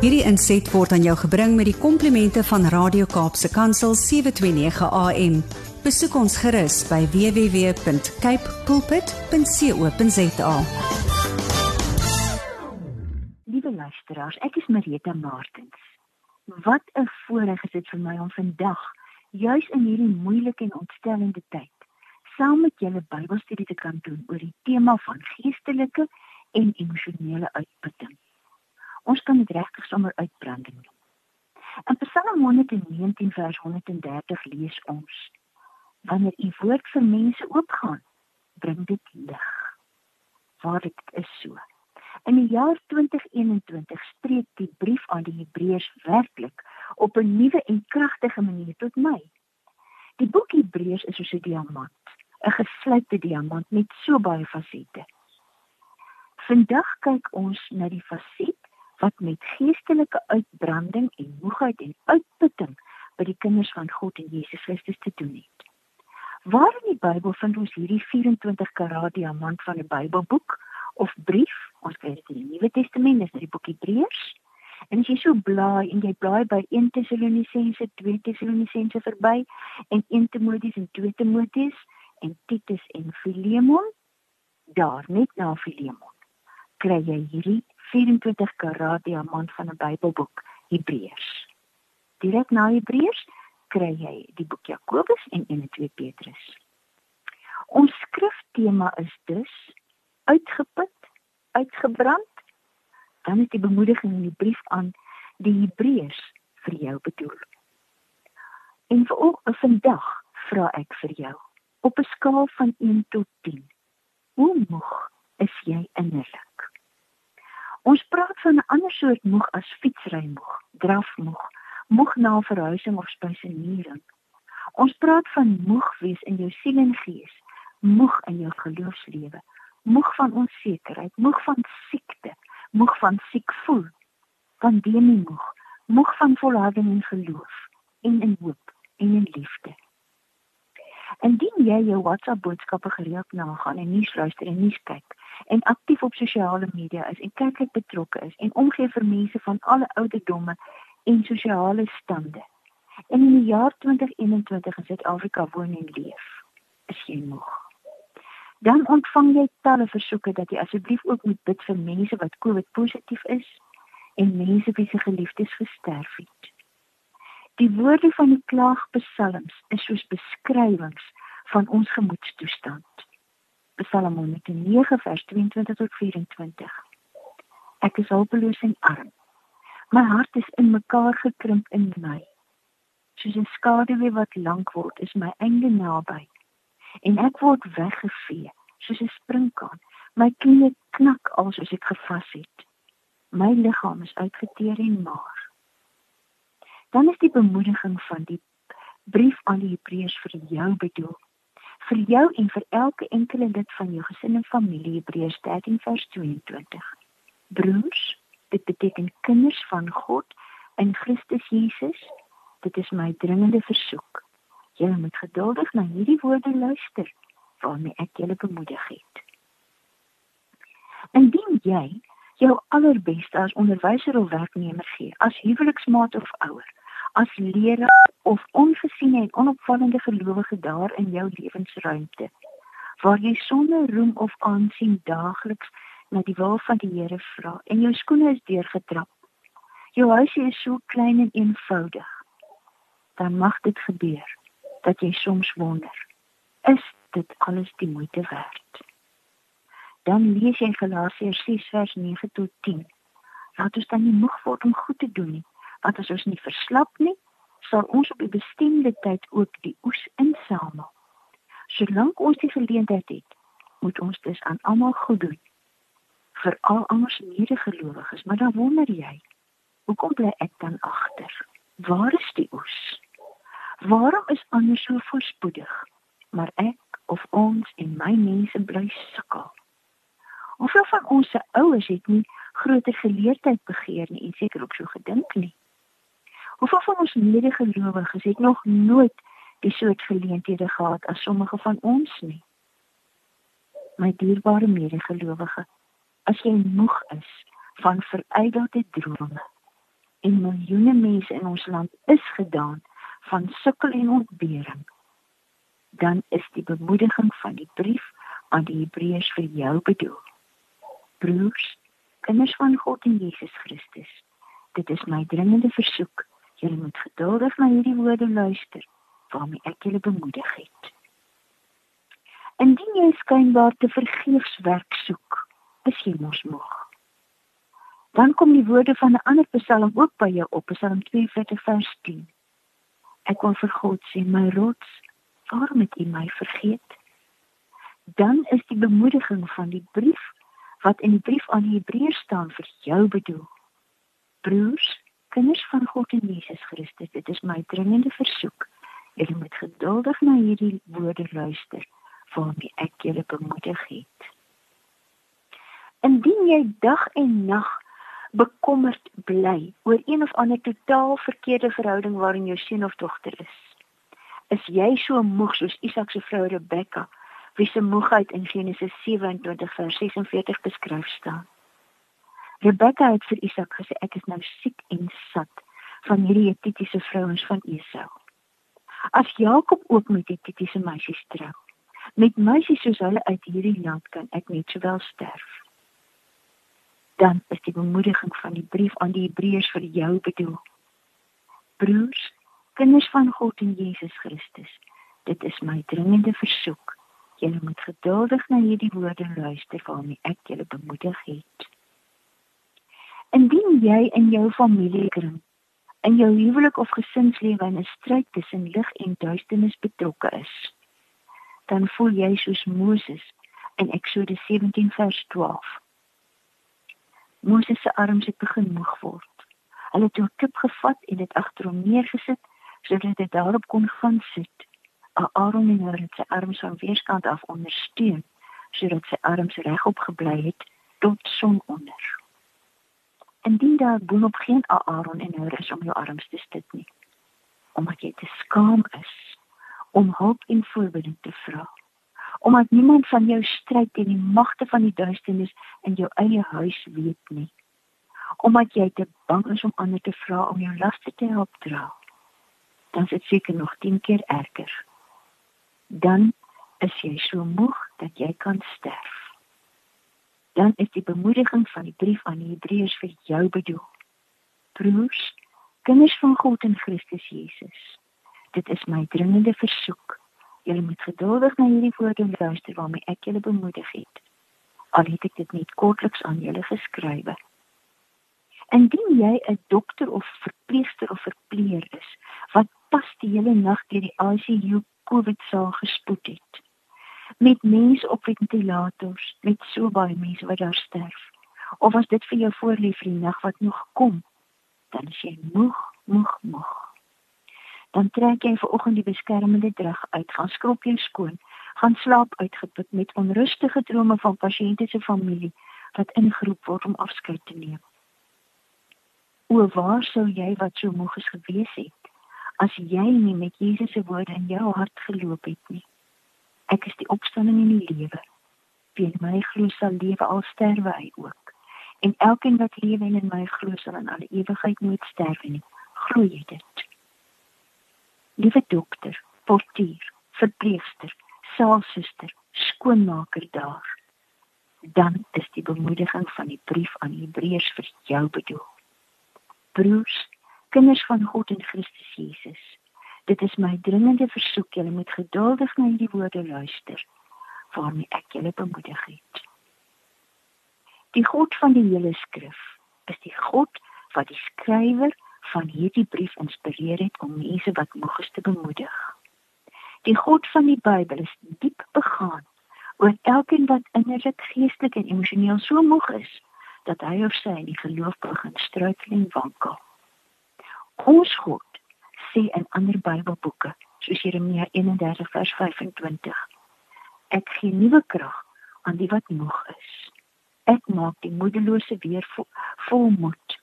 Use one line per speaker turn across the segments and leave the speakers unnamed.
Hierdie inset word aan jou gebring met die komplimente van Radio Kaapse Kansel 729 AM. Besoek ons gerus by www.cape pulpit.co.za.
Liewe luisteraars, ek is Marita Martins. Wat 'n voorreg is dit vir my om vandag, juis in hierdie moeilike en ontstellende tyd, saam met julle Bybelstudie te kan doen oor die tema van geestelike en emosionele uitputting. Ons kan dit regtig sommer uitbranding noem. In Psalm 119 vers 130 lees ons: Wanneer u woord vir mense oopgaan, bring dit lig. Waar dit is so. In die jaar 2021 spreek die brief aan die Hebreërs werklik op 'n nuwe en kragtige manier tot my. Die boek Hebreërs is soos 'n diamant, 'n geslypte diamant met so baie fasette. Vandag kyk ons na die faset wat met geestelike uitbranding en moegheid en uitputting by die kinders van God en Jesus Christus te doen het. Waar in die Bybel vind ons hierdie 24 karat diamant van 'n Bybelboek of brief? Ons kry dit in die Nuwe Testament, dis in die boek Hebreërs. En as jy so blaai en jy blaai by 1 Tessalonisense, 2 Tessalonisense verby en 1 Timoteus en 2 Timoteus en Titus en Filemon, daar net na Filemon, kry jy hierdie 24 karat diamant van 'n Bybelboek, Hebreërs. Direk na Hebreërs kry jy die boek Jakobus en 1 en 2 Petrus. Ons skriftema is dus uitgeput, uitgebrand. Dan is die bemoediging in die brief aan die Hebreërs vir jou bedoel. En vir ook vandag vra ek vir jou op 'n skaal van 1 tot 10. Hoe moeg is jy innerlik? Ons praat van 'n ander soort moeg as fietsry moeg, drafmoeg, moeg na verhuising of spesialisering. Ons praat van moeg wees in jou siel en gees, moeg in jou geloofslewe, moeg van onsekerheid, moeg van siekte, moeg van siek voel, van demie moeg, moeg van volharding in geloof en in hoop en in liefde. Indien jy jou WhatsApp boodskappe gereeld nagaan en nuus luister en nuus kyk en aktief op sosiale media is en kerklik betrokke is en omgee vir mense van alle ouderdomme en sosiale stande. En in die jaar 2021 in Suid-Afrika woon en leef, is jy moeg. Dan ontvang jy talle versoeke dat jy asseblief ook moet bid vir mense wat COVID positief is en mense wie se geliefdes gesterf het. Die woorde van die klaagpsalms is soos beskrywings van ons gemoedstoestand. Psalm 109 vers 22 tot 24. Ek is hulpeloos en arm. My hart is in mekaar gekrimp in my. Soos 'n skaduwee wat lank word, is my einde naby. En ek word weggevee soos 'n sprinkaan. My knie knak alsoos ek gevas het. My liggaam is uitgeteer en maar dan is die bemoediging van die brief aan die Hebreërs vir jou bedoel. Vir jou en vir elke enkele lid van jou gesin en familie Hebreërs 13 vers 22. Broers, dit beteken kinders van God in Christus Jesus. Dit is my dringende versoek. Julle moet geduldig na hierdie woorde luister waarmee ek julle bemoedig het. Indien jy jou allerbeste as onderwyser of werknemer gee, as huweliksmaat of ouer, as leraar of ongesiene en onopvallende gelowige daar in jou lewensruimte waar jy sonder roem of aansien daagliks na die wil van die Here vra en jou skoene is deurgetrap. Jou huisie is so klein en eenvoudig. Dan mag dit gebeur dat jy soms wonder is dit alles die moeite werd? Dan lees jy Galasiërs 6 vers 9 tot 10 laat ons dan nie moeg word om goed te doen nie want as ons nie verslap nie, sal ons op 'n bestemde tyd ook die oes insamel. Solank ons die geleentheid het, moet ons dus aan almal goed doen. Vir al ons medegelowiges, maar dan wonder jy, hoekom bly ek dan agter? Waar is die oes? Waarom is ander so voorspoedig, maar ek of ons en my mense bly sukkel? Hoeveel van ons se ouers het nie groter geleerdheid begeer nie en seker ook so gedink nie? Hoeveel van ons medegelowiges het nog nooit die soort geleenthede gehad as sommige van ons nie? My dierbare medegelowige, as jy moeg is van verydelde drome, en miljoene mense in ons land is gedaan van sukkel en ontbering, dan is die bemoediging van die brief aan die Hebreërs vir jou bedoel. Broers, kinders van God en Jesus Christus, dit is my dringende versoek, julle moet geduldig na hierdie woorde luister waarmee ek julle bemoedig het. Indien jy skynbaar te vergeefs werk soek, is jy mos moeg. Dan kom die woorde van 'n ander Psalm ook by jou op, Psalm 42 vers 10. Ek wil vir God sê, my rots, waarom het U my vergeet? Dan is die bemoediging van die brief wat in die brief aan die Hebreërs staan vir jou bedoel. Broers, kinders van God en Jesus Christus, dit is my dringende versoek. Julle moet geduldig na hierdie woorde luister waarmee ek julle bemoedig het. Indien jy dag en nag bekommerd bly oor een of ander totaal verkeerde verhouding waarin jou seun of dogter is, is jy so moeg soos Isak se vrou Rebekka, wie se moegheid in Genesis 27 vers 46 beskryf staan. Rebekka het vir Isak gesê ek is nou siek en sat van hierdie Hittitiese vrouens van Esau. As Jakob ook met die Hittitiese meisies trou, met meisies soos hulle uit hierdie land kan ek net sowel sterf. Dan is die bemoediging van die brief aan die Hebreërs vir jou bedoel. Broers, kinders van God en Jesus Christus, dit is my dringende versoek. Julle moet geduldig na hierdie woorde luister waarmee ek julle bemoedig het. Indien jy in jou familiekring in jou huwelik of gesinslewe in 'n stryd tussen lig en duisternis betrokke is, dan voel jy soos Moses in Eksodus 17 vers 12. Moses se arms het begin moeg word. Hulle het 'n klip gevat en dit agter hom neergesit sodat hy daarop kon gaan sit. Aaron en Hur het sy arms van weerskant af ondersteun sodat sy arms regop gebly het tot sononder. Indien daar boonop geen Aaron en Hur is om jou arms te steun nie, omdat jy te skaam is om hulp en voorbeeld te vra. Omdat niemand van jou stryd teen die magte van die duisternis in jou eie huis weet nie. Omdat jy te bang is om ander te vra om jou laste te help dra. Dan dit seker nog 10 keer erger. Dan is jy so moeg dat jy kan sterf. Dan is die bemoediging van die brief aan die Hebreërs vir jou bedoel. Broers, kinders van God in Christus Jesus. Dit is my dringende versoek. Julle moet geduldig na hierdie woorde luister waarmee ek julle bemoedig het. Al het ek dit net kortliks aan julle geskrywe. Indien jy 'n dokter of verpleegster of verpleer is wat pas die hele nag deur die ICU COVID saal gespoed het met mense op ventilators, met so baie mense wat daar sterf. Of as dit vir jou voorlê vir die nag wat nog kom, dan is jy moeg, moeg, moeg dan trek jy vanoggend die beskermende drag uit, gaan skrob jou skoon, gaan slaap uitgeput met onrustige drome van pasiënte se familie wat ingeroep word om afskeid te neem. O waar sou jy wat so moeg is gewees het as jy nie met Jesus se woorde in jou hart geloop het nie. Ek is die opstanding en die lewe. Wie in my glo sal lewe al sterwe hy ook. En elkeen wat lewe en in my glo sal in alle ewigheid nooit sterwe nie. Glo jy dit? liewe dokter, portier, verpleegster, saalsuster, skoonmaker daar. Dan is die bemoediging van die brief aan die Hebreërs vir jou bedoel. Broers, kinders van God en Christus Jesus. Dit is my dringende versoek, julle moet geduldig na hierdie woorde luister waarmee ek julle bemoedig het. Die God van die hele skrif is die God wat die skrywer van hierdie brief inspireer het om mense wat moeg is te bemoedig. Die God van die Bybel is diep begaan oor elkeen wat innerlik, geestelik en emosioneel so moeg is dat hy of sy in die geloof begin struikel en wankel. Ons God sê in ander Bybelboeke, soos Jeremia 31 vers 25, ek gee nuwe krag aan die wat moeg is. Ek maak die moedelose weer volmoed.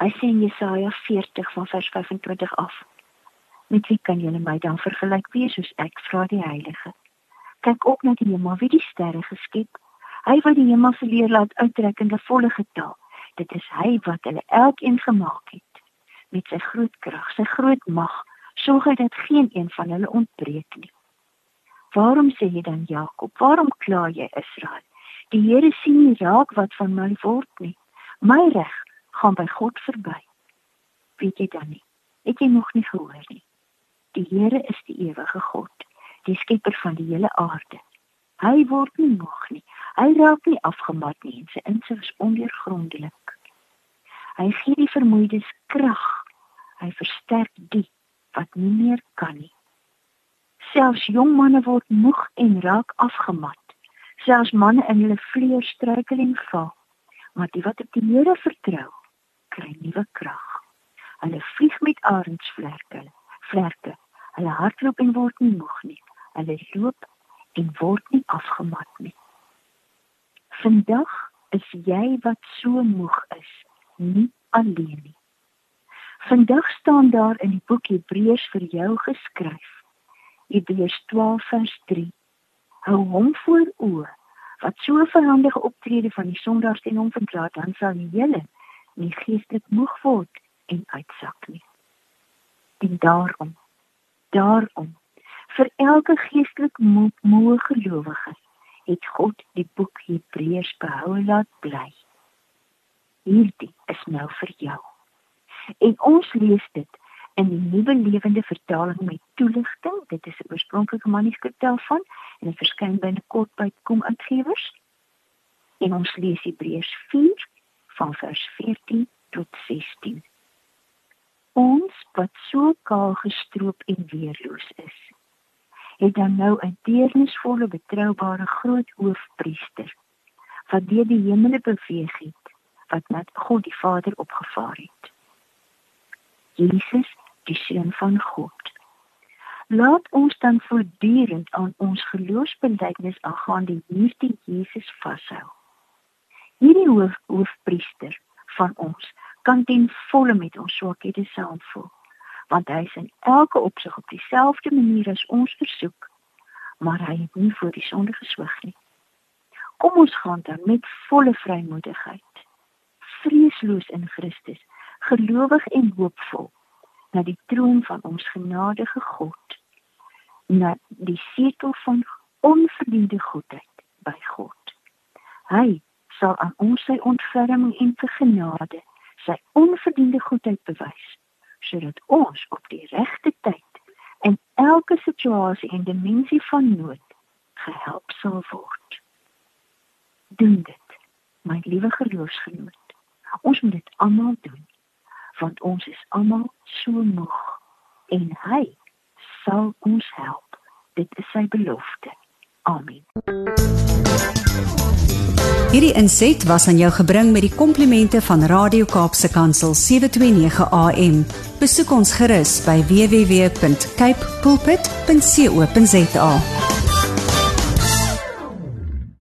Hy sê in Jesaja 40 van vers 25 af. Met wie kan julle my dan vergelyk wees soos ek vra die Heilige? Kyk op na die hemel, wie die sterre geskep. Hy wat die hemel se leer laat uittrek in 'n volle getal Dit is hy wat hulle elkeen gemaak het met sy groot krag, sy groot mag, sorg hy dat geen een van hulle ontbreek nie. Waarom sê jy dan Jakob? Waarom kla jy Israel? Die Here sien nie raak wat van my word nie. My reg gaan by God verby. Weet jy dan nie? Het jy nog nie gehoor nie? Die Here is die ewige God, die skepper van die hele aarde. Hy word nie moeg nie. Hy raak nie afgemat nie en sy insig is ondeurgrondelik. Hy gee die vermoeides krag. Versterk die wat nie meer kan nie. Selfs jong manne word moeg en raak afgemat. Selfs manne in hulle vleuer struikel en val. Maar die wat op die Here vertrou, kry nuwe krag. Hulle vlieg met arendsvlerke, vlerke. Hulle hardloop en word nie moeg nie. Hulle loop en word nie afgemat nie. Vandag is jy wat so moeg is, nie alleen nie. Vandag staan daar in die boek Hebreërs vir jou geskryf. Hebreërs 12 vers 3. Hou hom voor oë wat so verhandige optrede van die sondaars teen hom verklaar, dan sal jy hele nie geestelik moeg word en uitsak nie. En daarom, daarom vir elke geestelik moe gelowige het God die boek Hebreërs behou laat bly. Hierdie is nou vir jou. En ons lees dit in die nuwe lewende vertaling met toelichting. Dit is 'n oorspronklike manuskrip daarvan en dit verskyn binnekort by Kom Uitgewers. En ons lees Hebreërs 4 van vers 14 tot 16. Ons wat so kaal gestroop en weerloos is, het dan nou 'n deernisvolle betroubare groot hoofpriester wat deur die hemele beweeg het wat met God die Vader opgevaar het. Jesus, die seun van God. Laat ons dan voortdurend aan ons geloofsbelijdenis aangaande hierdie Jesus vashou. Hierdie hoof, hoofpriester van ons kan ten volle met ons swakhede saamvoel want hy is in elke opsig op dieselfde manier as ons versoek, maar hy het nie voor die sonde geswyg nie. Kom ons gaan dan met volle vrymoedigheid, vreesloos in Christus, gelowig en hoopvol na die troon van ons genadige God, na die setel van onverdiende goedheid by God. Hy sal aan ons sy ontferming en genade, sy onverdiende goedheid bewys sodat ons op die regte tyd in elke situasie en dimensie van nood gehelp sal word. Doen dit, my liewe geloofsgenoot. Ons moet dit almal doen want ons is almal so moeg en hy sal ons help. Dit is sy belofte. Amen.
Hierdie inset was aan jou gebring met die komplimente van Radio Kaapse Kansel 729 AM. Besoek ons gerus by www.cape pulpit.co.za.